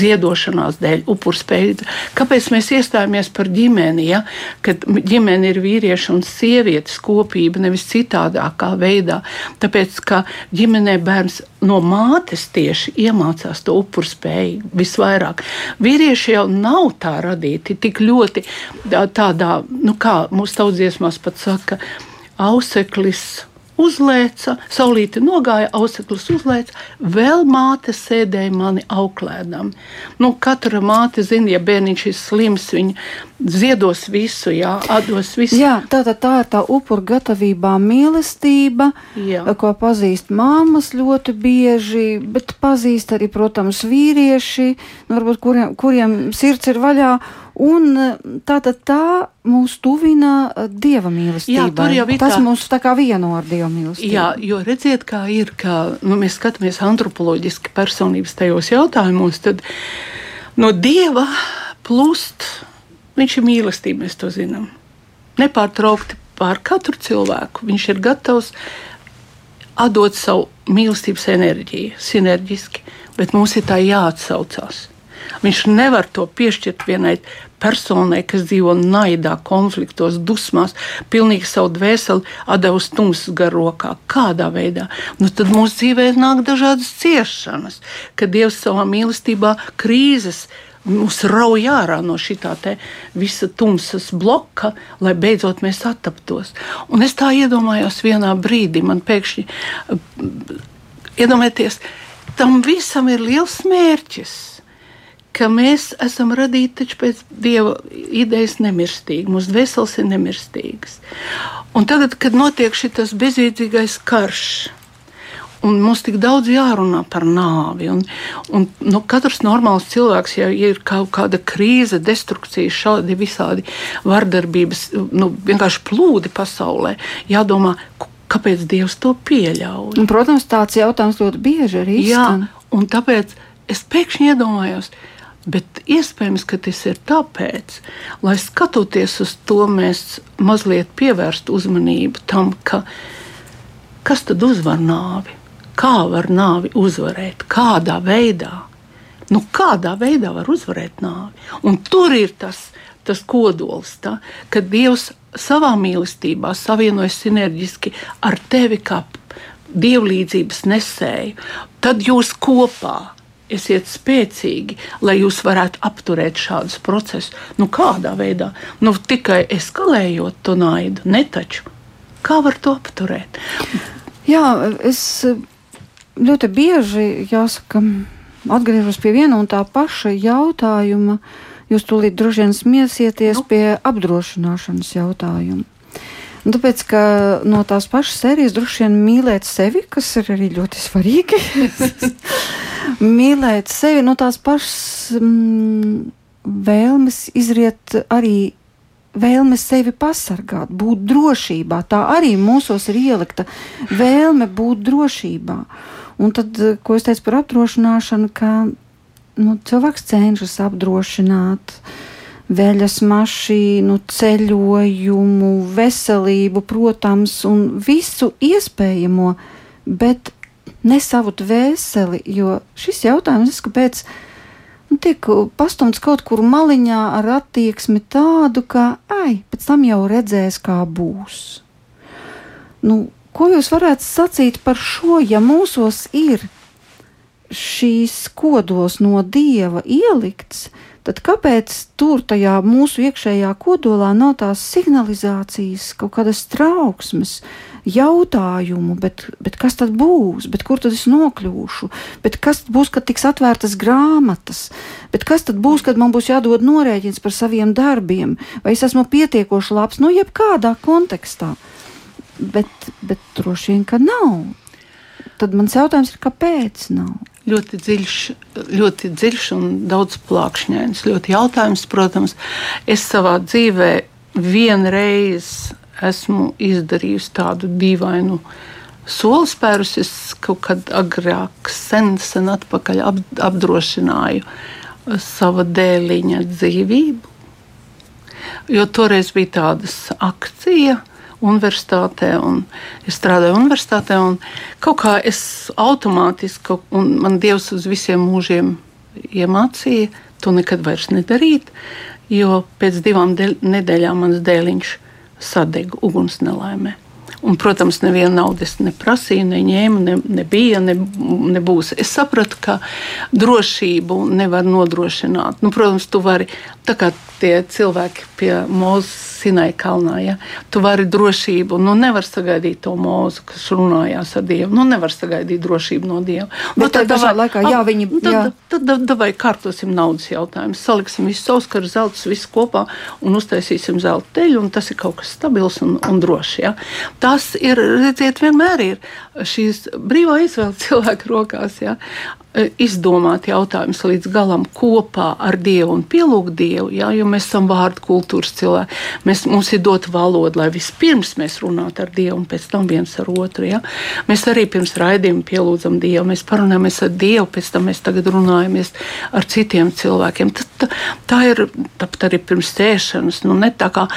[SPEAKER 3] ziedošanās dēļ, upurspējas. Kāpēc mēs iestājāmies par ģimeni? Ja? Kad ģimene ir vīrieša un sievietes kopība, nevis citādākā veidā. Tāpēc, ka ģimenē bērns no mātes tieši iemācās to upurspēju visvairāk. Vīrieši jau nav tā radīti tik ļoti tādā, nu kā mūsu tautsdziesmās pat saka, auseklis uzlēca, saulīte nogāja, auseklis uzlēca, vēl māte sēdēja mani auklēdam. Nu, katra māte zina, ja bērniņš ir slims, viņa ziedos visu, jā, atdos visu.
[SPEAKER 2] Jā, tā, tā, tā ir tā upur gatavībā mīlestība, jā. ko pazīst māmas ļoti bieži, bet pazīst arī, protams, vīrieši, nu, varbūt kuriem, kuriem sirds ir vaļā. Un tā tad tā mūs tuvina dieva mīlestībai. Jā. Tas tā... mūs tā kā vieno ar dieva mīlestību.
[SPEAKER 3] Jā, jo redziet, kā ir, ka nu, mēs skatāmies antropoloģiski personības tajos jautājumos, tad no dieva plūst, viņš ir mīlestība, mēs to zinām. Nepārtraukti pār katru cilvēku. Viņš ir gatavs atdot savu mīlestības enerģiju, sinerģiski, bet mums ir tā jāatsaucās. Viņš nevar to piešķirt vienai personai, kas dzīvo naidā, konfliktos, dusmās, pilnīgi savu dvēseli atdevusi tumsas gar rokā. Kādā veidā? Nu, tad mūsu dzīvē nāk dažādas ciešanas, kad Dievs savā mīlestībā krīzes. Mums rauj ārā no šī visa tumsas bloka, lai beidzot mēs attaptos. Un es tā iedomājos vienā brīdī, man pēkšņi iedomājieties, tam visam ir liels mērķis ka mēs esam radīti pēc dieva idejas nemirstīgi, mūsu dvēseles ir nemirstīgas. Un tagad, kad notiek šis bezjēdzīgais karš, un mums tik daudz jārunā par nāvi, un, un nu, katrs normāls cilvēks, ja ir kaut kāda krīze, destrukcija, šādi visādi vardarbības, nu, vienkārši plūdi pasaulē, jādomā, kāpēc Dievs to pieļauj.
[SPEAKER 2] Un, protams, tāds jautājums ļoti bieži arī
[SPEAKER 3] izskan. Jā, un tāpēc es pēkšņi iedomājos, ka Bet iespējams, ka tas ir tāpēc, lai skatoties uz to, mēs mazliet pievērstu uzmanību tam, ka, kas tad uzvar nāvi, kā var nāvi uzvarēt, kādā veidā. Nu, kādā veidā var uzvarēt nāvi? Un tur ir tas, tas kodols, tā, ka Dievs savā mīlestībā savienojas sinerģiski ar tevi kā dievlīdzības nesēju. Tad jūs kopā esiet spēcīgi, lai jūs varētu apturēt šādus procesus. Nu, kādā veidā? Nu, tikai eskalējot to naidu, ne taču. Kā var to apturēt?
[SPEAKER 2] Jā, es ļoti bieži jāsaka, atgriežos pie viena un tā paša jautājuma. Jūs tūlīt droši vien smiesieties nu. pie apdrošināšanas jautājuma. Un tāpēc, ka no tās pašas sērijas droši vien mīlēt sevi, kas ir arī ļoti svarīgi, mīlēt sevi no tās pašas mm, vēlmes izriet arī vēlme sevi pasargāt, būt drošībā. Tā arī mūsos ir ielikta vēlme būt drošībā. Un tad, ko es teicu par apdrošināšanu, ka nu, cilvēks cenšas apdrošināt veļas mašīnu, ceļojumu, veselību, protams, un visu iespējamo, bet ne savu dvēseli, jo šis jautājums, kāpēc nu, tiek pastumts kaut kur maliņā ar attieksmi tādu, ka, ai, pēc tam jau redzēs, kā būs. Nu, ko jūs varētu sacīt par šo, ja mūsos ir šīs kodols no dieva ielikts, tad kāpēc tur tajā mūsu iekšējā kodolā nav tās signalizācijas, kaut kādas trauksmes, jautājumu, bet, bet kas tad būs, bet kur tad es nokļūšu, bet kas būs, kad tiks atvērtas grāmatas, bet kas tad būs, kad man būs jādod norēķins par saviem darbiem, vai es esmu pietiekoši labs, nu, jebkādā kontekstā. Bet, bet droši vien, ka nav. Tad mans jautājums ir, kāpēc nav?
[SPEAKER 3] ļoti dziļš, ļoti dziļš un daudz plākšņains. Ļoti jautājums, protams, es savā dzīvē vienreiz esmu izdarījusi tādu dīvainu soli spērus. Es kaut kad agrāk, sen, sen atpakaļ ap, apdrošināju sava dēliņa dzīvību. Jo toreiz bija tādas akcijas, universitātē, un es strādāju universitātē. Kaut kā es automātiski, un man Dievs uz visiem mūžiem iemācīja to nekad vairs nedarīt, jo pēc divām nedēļām mans dēliņš sadega uguns nelaimē. Un, protams, neviena nauda neprasīja, neņēma, ne, nebija, ne, nebūs. Es sapratu, ka drošību nevar nodrošināt. Nu, protams, tu vari, tā kā tie cilvēki pie mūzes Sinai kalnā. Ja? Tu vari drošību, nu nevar sagaidīt to mūzu, kas runājās ar Dievu. Nu nevar sagaidīt drošību no Dieva.
[SPEAKER 2] Bet nu, tad dažā laikā, jā, viņi.
[SPEAKER 3] Tad, jā. tad, tad, tad vai kārtosim naudas jautājumus, saliksim visu sauskaru zeltus, visu kopā un uztaisīsim zelta teļu, un tas ir kaut kas stabils un, un drošs. Ja? Tas ir, redziet, vienmēr ir šīs brīvā izvēle cilvēku rokās. Ja? E, izdomāt jautājumus līdz galam kopā ar Dievu un pielūgt Dievu, jā, jo mēs esam vārdu kultūras cilvēki. Mēs, mums ir dota valoda, lai vispirms mēs runātu ar Dievu un pēc tam viens ar otru. Jā. Mēs arī pirms raidījuma pielūdzam Dievu, mēs parunājamies ar Dievu, pēc tam mēs tagad runājamies ar citiem cilvēkiem. Tā, tā, tā ir tāpat arī pirms tēšanas. Nu, ne tā kā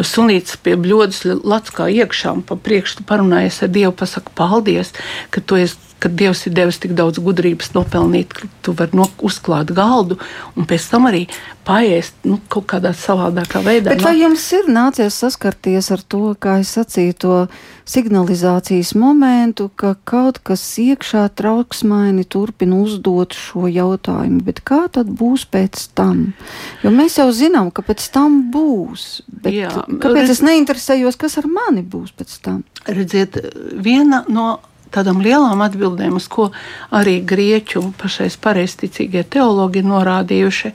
[SPEAKER 3] sunīts pie bļodas lats kā iekšā un pa priekšu parunājies ar Dievu, pasaka paldies, ka tu esi ka Dievs ir devis tik daudz gudrības nopelnīt, ka tu vari no, uzklāt galdu un pēc tam arī paiest nu, kaut kādā savādākā veidā.
[SPEAKER 2] Bet vai jums ir nācies saskarties ar to, kā es sacīju, to signalizācijas momentu, ka kaut kas iekšā trauksmaini turpina uzdot šo jautājumu, bet kā tad būs pēc tam? Jo mēs jau zinām, ka pēc tam būs, bet Jā, kāpēc redz... es neinteresējos, kas ar mani būs pēc tam?
[SPEAKER 3] Redziet, viena no tādām lielām atbildēm, uz ko arī grieķu pašais pareizticīgie teologi norādījuši,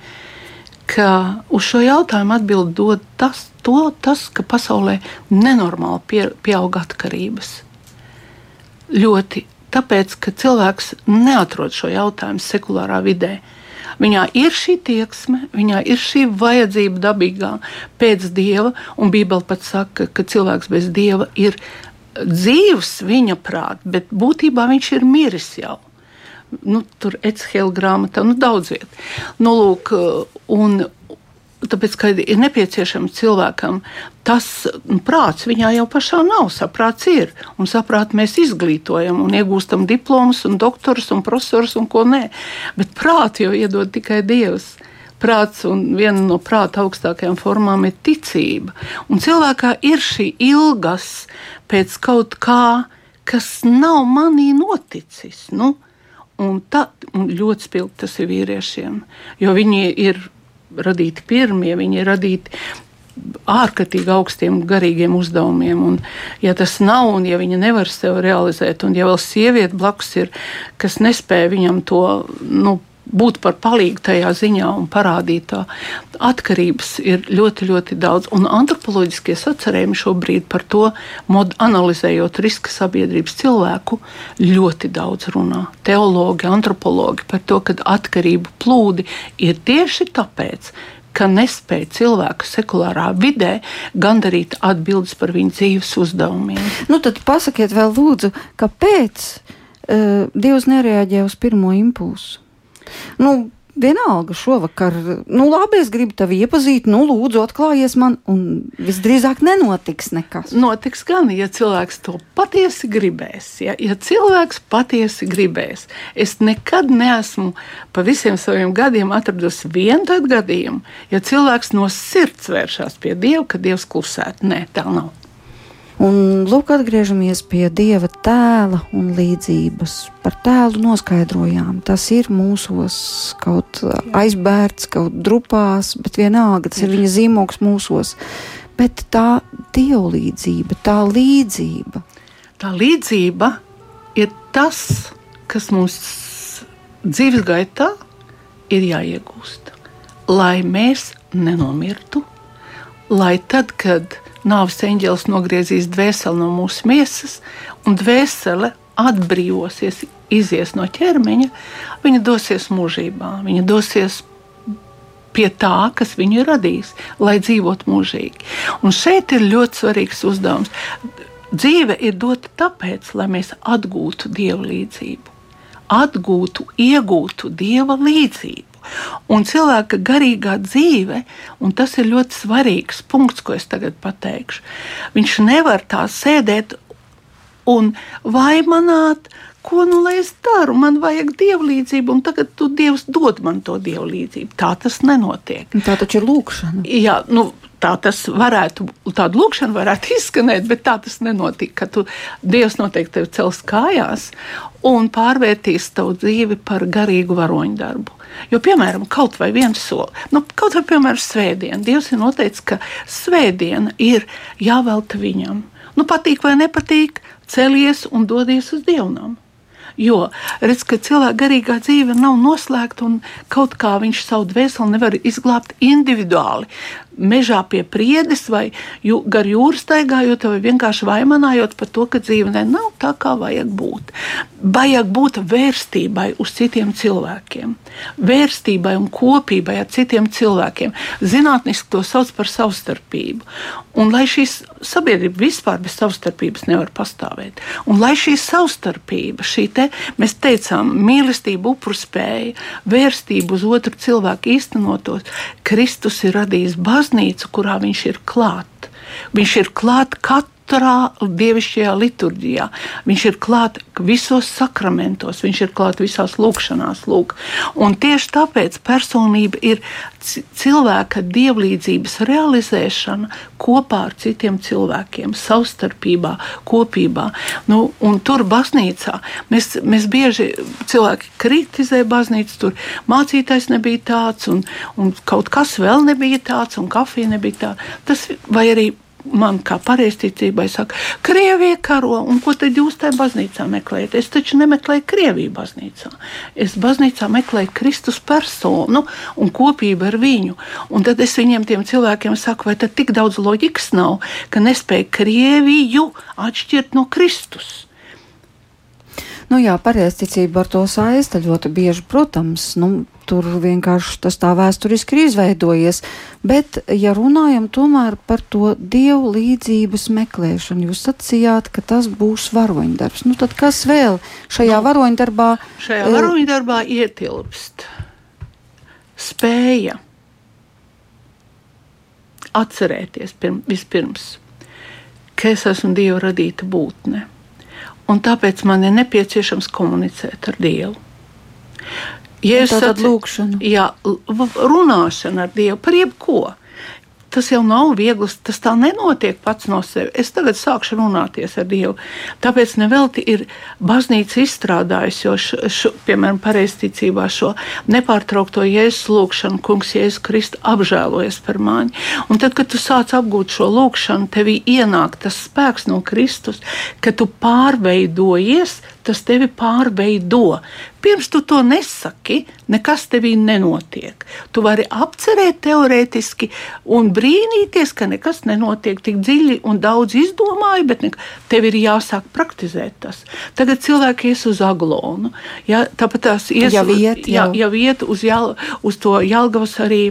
[SPEAKER 3] ka uz šo jautājumu atbild dod tas, to, tas ka pasaulē nenormāli pie, pieaug atkarības. Ļoti tāpēc, ka cilvēks neatrod šo jautājumu sekulārā vidē. Viņā ir šī tieksme, viņā ir šī vajadzība dabīgā pēc dieva, un Bībele pat saka, ka cilvēks bez dieva ir dzīvs viņa prātā, bet būtībā viņš ir miris jau. Nu, tur ir Ecehela grāmatā, nu, daudz vietā. Nu, lūk, un, Tāpēc, ka ir nepieciešams cilvēkam tas nu, prāts, viņā jau pašā nav. Saprāts ir. Un saprāt, mēs izglītojam un iegūstam diplomus, un doktorus un profesorus un ko nē. Bet prātu jau iedod tikai Dievs prāts, un viena no prāta augstākajām formām ir ticība. Un cilvēkā ir šī ilgas pēc kaut kā, kas nav manī noticis. Nu, un tā un ļoti spilgti tas ir vīriešiem, jo viņi ir radīti pirmie, viņi ir radīti ārkārtīgi augstiem garīgiem uzdevumiem. Un, ja tas nav, un ja viņa nevar sev realizēt, un ja vēl sieviete blakus ir, kas nespēja viņam to nu, būt par palīgu tajā ziņā un parādīt tā atkarības ir ļoti, ļoti daudz. Un antropoloģiskie sacerējumi šobrīd par to, mod, analizējot riska sabiedrības cilvēku, ļoti daudz runā. Teologi, antropologi par to, ka atkarību plūdi ir tieši tāpēc, ka nespēja cilvēku sekulārā vidē gandarīt atbildes par viņu dzīves uzdevumiem.
[SPEAKER 2] Nu, tad pasakiet vēl lūdzu, kāpēc uh, Dievs nereaģē uz pirmo impulsu? Nu, Vienalga šovakar, nu, labi, es gribu tevi iepazīt, nu, lūdzu, atklājies man, un visdrīzāk nenotiks nekas.
[SPEAKER 3] Notiks gan, ja cilvēks to patiesi gribēs. Ja, ja cilvēks patiesi gribēs, es nekad neesmu pa visiem saviem gadiem atradusi vienu tādu gadījumu, ja cilvēks no sirds vēršas pie Dieva, ka Dievs klusētu. Nē, tā nav.
[SPEAKER 2] Un lūk, atgriežamies pie dieva tēla un līdzības. Par tēlu noskaidrojām, tas ir mūsos kaut aizbērts, kaut drupās, bet vienalga tas ir viņa zīmogs mūsos. Bet tā dievlīdzība, tā līdzība.
[SPEAKER 3] Tā līdzība ir tas, kas mums dzīves gaitā ir jāiegūst. Lai mēs nenomirtu, lai tad, kad nāves eņģēlis nogriezīs dvēseli no mūsu miesas, un dvēsele atbrīvosies, izies no ķermeņa, viņa dosies mūžībā, viņa dosies pie tā, kas viņu ir radījis, lai dzīvotu mūžīgi. Un šeit ir ļoti svarīgs uzdevums. Dzīve ir dota tāpēc, lai mēs atgūtu dievu līdzību, atgūtu, iegūtu dieva līdzību. Un cilvēka garīgā dzīve, un tas ir ļoti svarīgs punkts, ko es tagad pateikšu, viņš nevar tā sēdēt un vaimanāt, ko nu lai es daru, man vajag dievlīdzību, un tagad tu Dievs dod man to dievlīdzību. Tā tas nenotiek.
[SPEAKER 2] Tā taču ir lūkšana.
[SPEAKER 3] Jā, nu, tā tas varētu, tāda lūkšana varētu izskanēt, bet tā tas nenotika. Ka tu, Dievs noteikti tevi cels kājās un pārvērtīs tavu dzīvi par garīgu varoņu darbu. Jo, piemēram, kaut vai viens solis, nu, kaut vai, piemēram, svētdiena. Dievs ir noteicis, ka svētdiena ir jāvelta viņam. Nu, patīk vai nepatīk, celies un dodies uz dievnam. Jo redz, ka cilvēka garīgā dzīve nav noslēgta un kaut kā viņš savu dvēseli nevar izglābt individuāli. Mežā pie priedes vai jū, gar jūras staigājot, vai vienkārši vaimanājot par to, ka dzīve nav tā, kā vajag būt. Vajag būt vērstībai uz citiem cilvēkiem, vērstībai un kopībai ar citiem cilvēkiem. Zinātniski to sauc par savstarpību. Un lai šīs sabiedrība vispār bez savstarpības nevar pastāvēt, un lai šī savstarpība, šī te, mēs teicām, mīlestība, upuru spēja, vērstība uz otru cilvēku īstenotos, Kristus ir radījis baznīcu, kurā viņš ir klāt. Viņš ir klāt katru katrā dievišķajā liturģijā. Viņš ir klāts visos sakramentos, viņš ir klāts visās lūkšanās. Lūk. Un tieši tāpēc personība ir cilvēka dievlīdzības realizēšana kopā ar citiem cilvēkiem, savstarpībā, kopībā. Nu, tur baznīcā mēs, mēs bieži cilvēki kritizē baznīcu, tur mācītājs nebija tāds, un, un kaut kas vēl nebija tāds, un kafija nebija tāda. Tas vai arī man kā pareizticībai saka, Krievija karo, un ko tad jūs tajā baznīcā meklējat? Es taču nemeklēju Krieviju baznīcā. Es baznīcā meklēju Kristus personu un kopību ar viņu. Un tad es viņiem, tiem cilvēkiem, saku, vai tad tik daudz loģikas nav, ka nespēja Krieviju atšķirt no Kristus.
[SPEAKER 2] Nu jā, pareizticība ar to saista ļoti bieži, protams. Nu, tur vienkārši tas tā vēsturiski ir izveidojies. Bet, ja runājam tomēr par to dievu līdzības meklēšanu, jūs sacījāt, ka tas būs varoņdarbs. Nu, tad kas vēl šajā nu, varoņdarbā?
[SPEAKER 3] Šajā eh, varoņdarbā ietilpst spēja atcerēties pirm, vispirms, ka es esmu Dieva radīta būtne un tāpēc man ir nepieciešams komunicēt ar Dievu.
[SPEAKER 2] Ja tā ir lūkšana.
[SPEAKER 3] Jā, runāšana ar Dievu par jebko tas jau nav viegli. Tas tā nenotiek pats no sevis. Es tagad sākšu runāties ar Dievu. Tāpēc nevelti ir baznīca izstrādājusi, jo, š, š, piemēram, pareizticībā šo nepārtraukto jēzus lūgšanu, kungs, Jēzus Kristus apžēlojas par mani. Un tad, kad tu sāc apgūt šo lūgšanu, tevī ienāk tas spēks no Kristus, ka tu pārveidojies, tas tevi pārveido. Pirms tu to nesaki, nekas tevī nenotiek. Tu vari apcerēt teorētiski un brīnīties, ka nekas nenotiek tik dziļi un daudz izdomāju, bet tev ir jāsāk praktizēt tas. Tagad cilvēki ies uz aglonu. Ja, tāpat tās ies,
[SPEAKER 2] jau iet,
[SPEAKER 3] jau. Jā, jau iet uz, jāl, uz to Jālgavas arī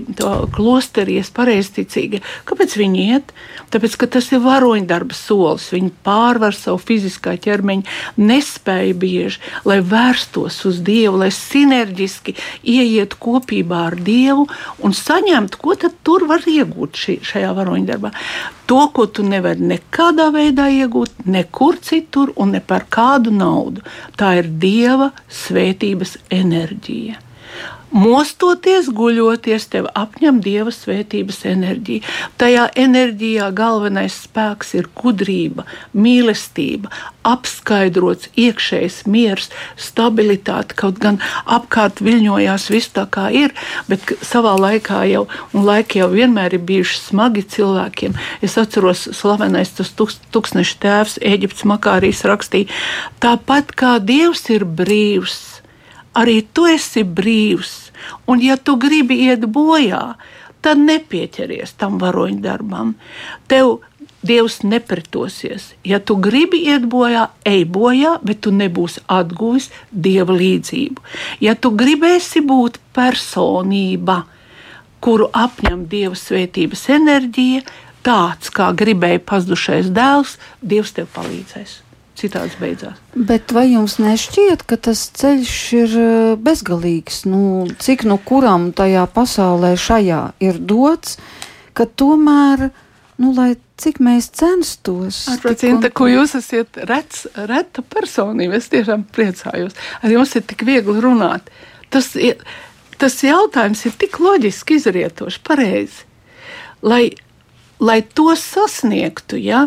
[SPEAKER 3] klosteries pareizticīgi. Kāpēc viņi iet? Tāpēc, ka tas ir varoņdarba solis. Viņi pārvar savu fiziskā ķermeņa nespēju bieži, lai vērstos uz Dievu, lai sinerģiski ieietu kopībā ar Dievu un saņemtu, ko tur var iegūt šī, šajā varoņdarbā. To, ko tu nevari nekādā veidā iegūt, nekur citur un ne par kādu naudu. Tā ir Dieva svētības enerģija. Mostoties, guļoties, tev apņem dieva svētības enerģija. Tajā enerģijā galvenais spēks ir gudrība, mīlestība, apskaidrots iekšējs miers, stabilitāte. Kaut gan apkārt viļņojās viss tā kā ir, bet savā laikā jau, un laiki jau vienmēr ir bijuši smagi cilvēkiem. Es atceros, slavenais tas tūkstneša tēvs Eģiptes Makārijas rakstīja, tāpat kā Dievs ir brīvs arī tu esi brīvs. Un, ja tu gribi iet bojā, tad nepieķeries tam varoņdarbam. Tev Dievs nepretosies. Ja tu gribi iet bojā, ej bojā, bet tu nebūsi atguvis dieva līdzību. Ja tu gribēsi būt personība, kuru apņem dieva svētības enerģija, tāds kā gribēja pazudušais dēls, Dievs tev palīdzēs citāds beidzās.
[SPEAKER 2] Bet vai jums nešķiet, ka tas ceļš ir eh, bezgalīgs? Nu, cik no kuram tajā pasaulē šajā ir dots, ka tomēr, nu, lai cik mēs censtos.
[SPEAKER 3] Atcīmta, ko jūs esat rets, reta personība, es tiešām priecājos. Ar jums ir tik viegli runāt. Tas, ir, tas jautājums ir tik loģiski izrietoši, pareizi. Lai, lai to sasniegtu, ja,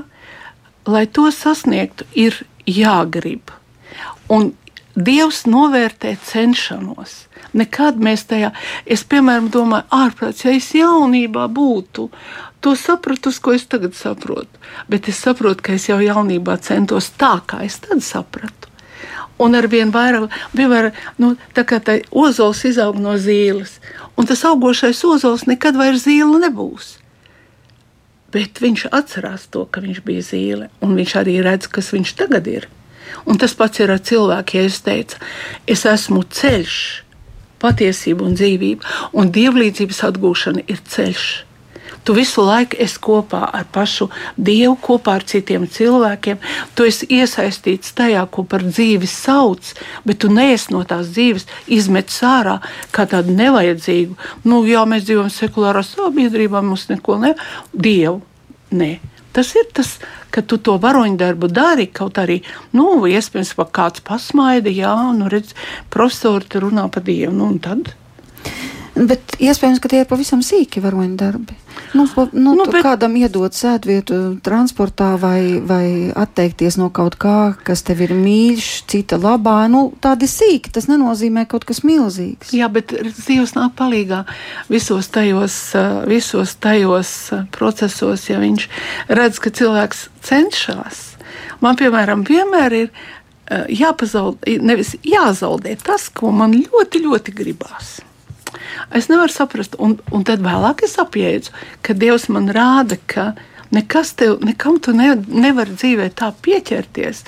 [SPEAKER 3] lai to sasniegtu, ir jāgrib. Un Dievs novērtē cenšanos. Nekad mēs tajā, es piemēram domāju, ārprāts, ja es jaunībā būtu, to sapratu, ko es tagad saprotu. Bet es saprotu, ka es jau jaunībā centos tā, kā es tad sapratu. Un ar vien vairāk, vienmēr, nu, tā kā tā ozols izaug no zīles, un tas augošais ozols nekad vairs zīle nebūs. Bet viņš atcerās to, ka viņš bija zīle, un viņš arī redz, kas viņš tagad ir. Un tas pats ir ar cilvēku, ja es teicu, es esmu ceļš, patiesība un dzīvība, un dievlīdzības atgūšana ir ceļš. Tu visu laiku esi kopā ar pašu Dievu, kopā ar citiem cilvēkiem. Tu esi iesaistīts tajā, ko par dzīvi sauc, bet tu neesi no tās dzīves izmetis ārā kā tādu nevajadzīgu. Nu, jā, mēs dzīvojam sekulārā sabiedrībā, mums neko ne. Dievu. Nē. Tas ir tas, ka tu to varoņdarbu dari, kaut arī, nu, iespējams, pat kāds pasmaida, jā, nu, redz, profesori runā par Dievu, nu, un tad.
[SPEAKER 2] Bet iespējams, ka tie ir pavisam sīki varoņdarbi. Nu, nu, nu, bet... Kādam iedot sēdvietu transportā vai, vai atteikties no kaut kā, kas tev ir mīļš, cita labā. Nu, tādi sīki, tas nenozīmē kaut kas milzīgs.
[SPEAKER 3] Jā, bet Dievs nāk palīgā visos tajos, visos tajos procesos, ja viņš redz, ka cilvēks cenšas. Man, piemēram, vienmēr ir jāpazaudē, nevis jāzaudē tas, ko man ļoti, ļoti gribās. Es nevaru saprast, un, un tad vēlāk es apjēdzu, ka Dievs man rāda, ka nekas tev, nekam tu ne, nevari dzīvē tā pieķerties,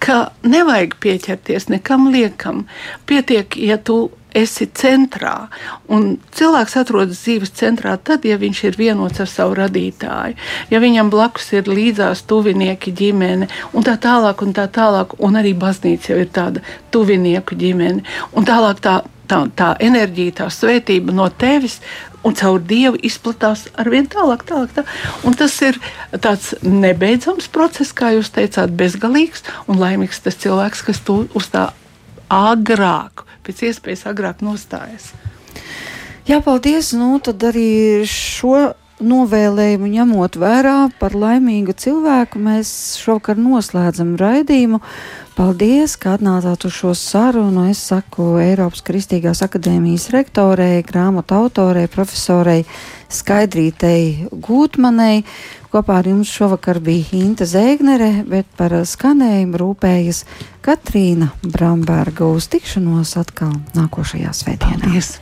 [SPEAKER 3] ka nevajag pieķerties nekam liekam. Pietiek, ja tu esi centrā. Un cilvēks atrodas dzīves centrā tad, ja viņš ir vienots ar savu radītāju, ja viņam blakus ir līdzās tuvinieki, ģimene un tā tālāk, un tā tālāk, un arī baznīca jau ir tāda tuvinieku ģimene. Un tālāk tā tā, tā enerģija, tā svētība no tevis un caur dievu izplatās ar vien tālāk, tālāk. Tā. Un tas ir tāds nebeidzams process, kā jūs teicāt, bezgalīgs un laimīgs tas cilvēks, kas to uz tā agrāk, pēc iespējas agrāk nostājas.
[SPEAKER 2] Jā, paldies. Nu, tad arī šo novēlējumu ņemot vērā par laimīgu cilvēku, mēs šovakar noslēdzam raidījumu. Paldies, ka atnācāt uz šo sarunu. Es saku Eiropas Kristīgās akadēmijas rektorei, grāmatu autorei, profesorei Skaidrītei Gūtmanei. Kopā ar jums šovakar bija Hinta Zēgnere, bet par skanējumu rūpējas Katrīna Bramberga uz tikšanos atkal nākošajā svētdienā.
[SPEAKER 3] Paldies!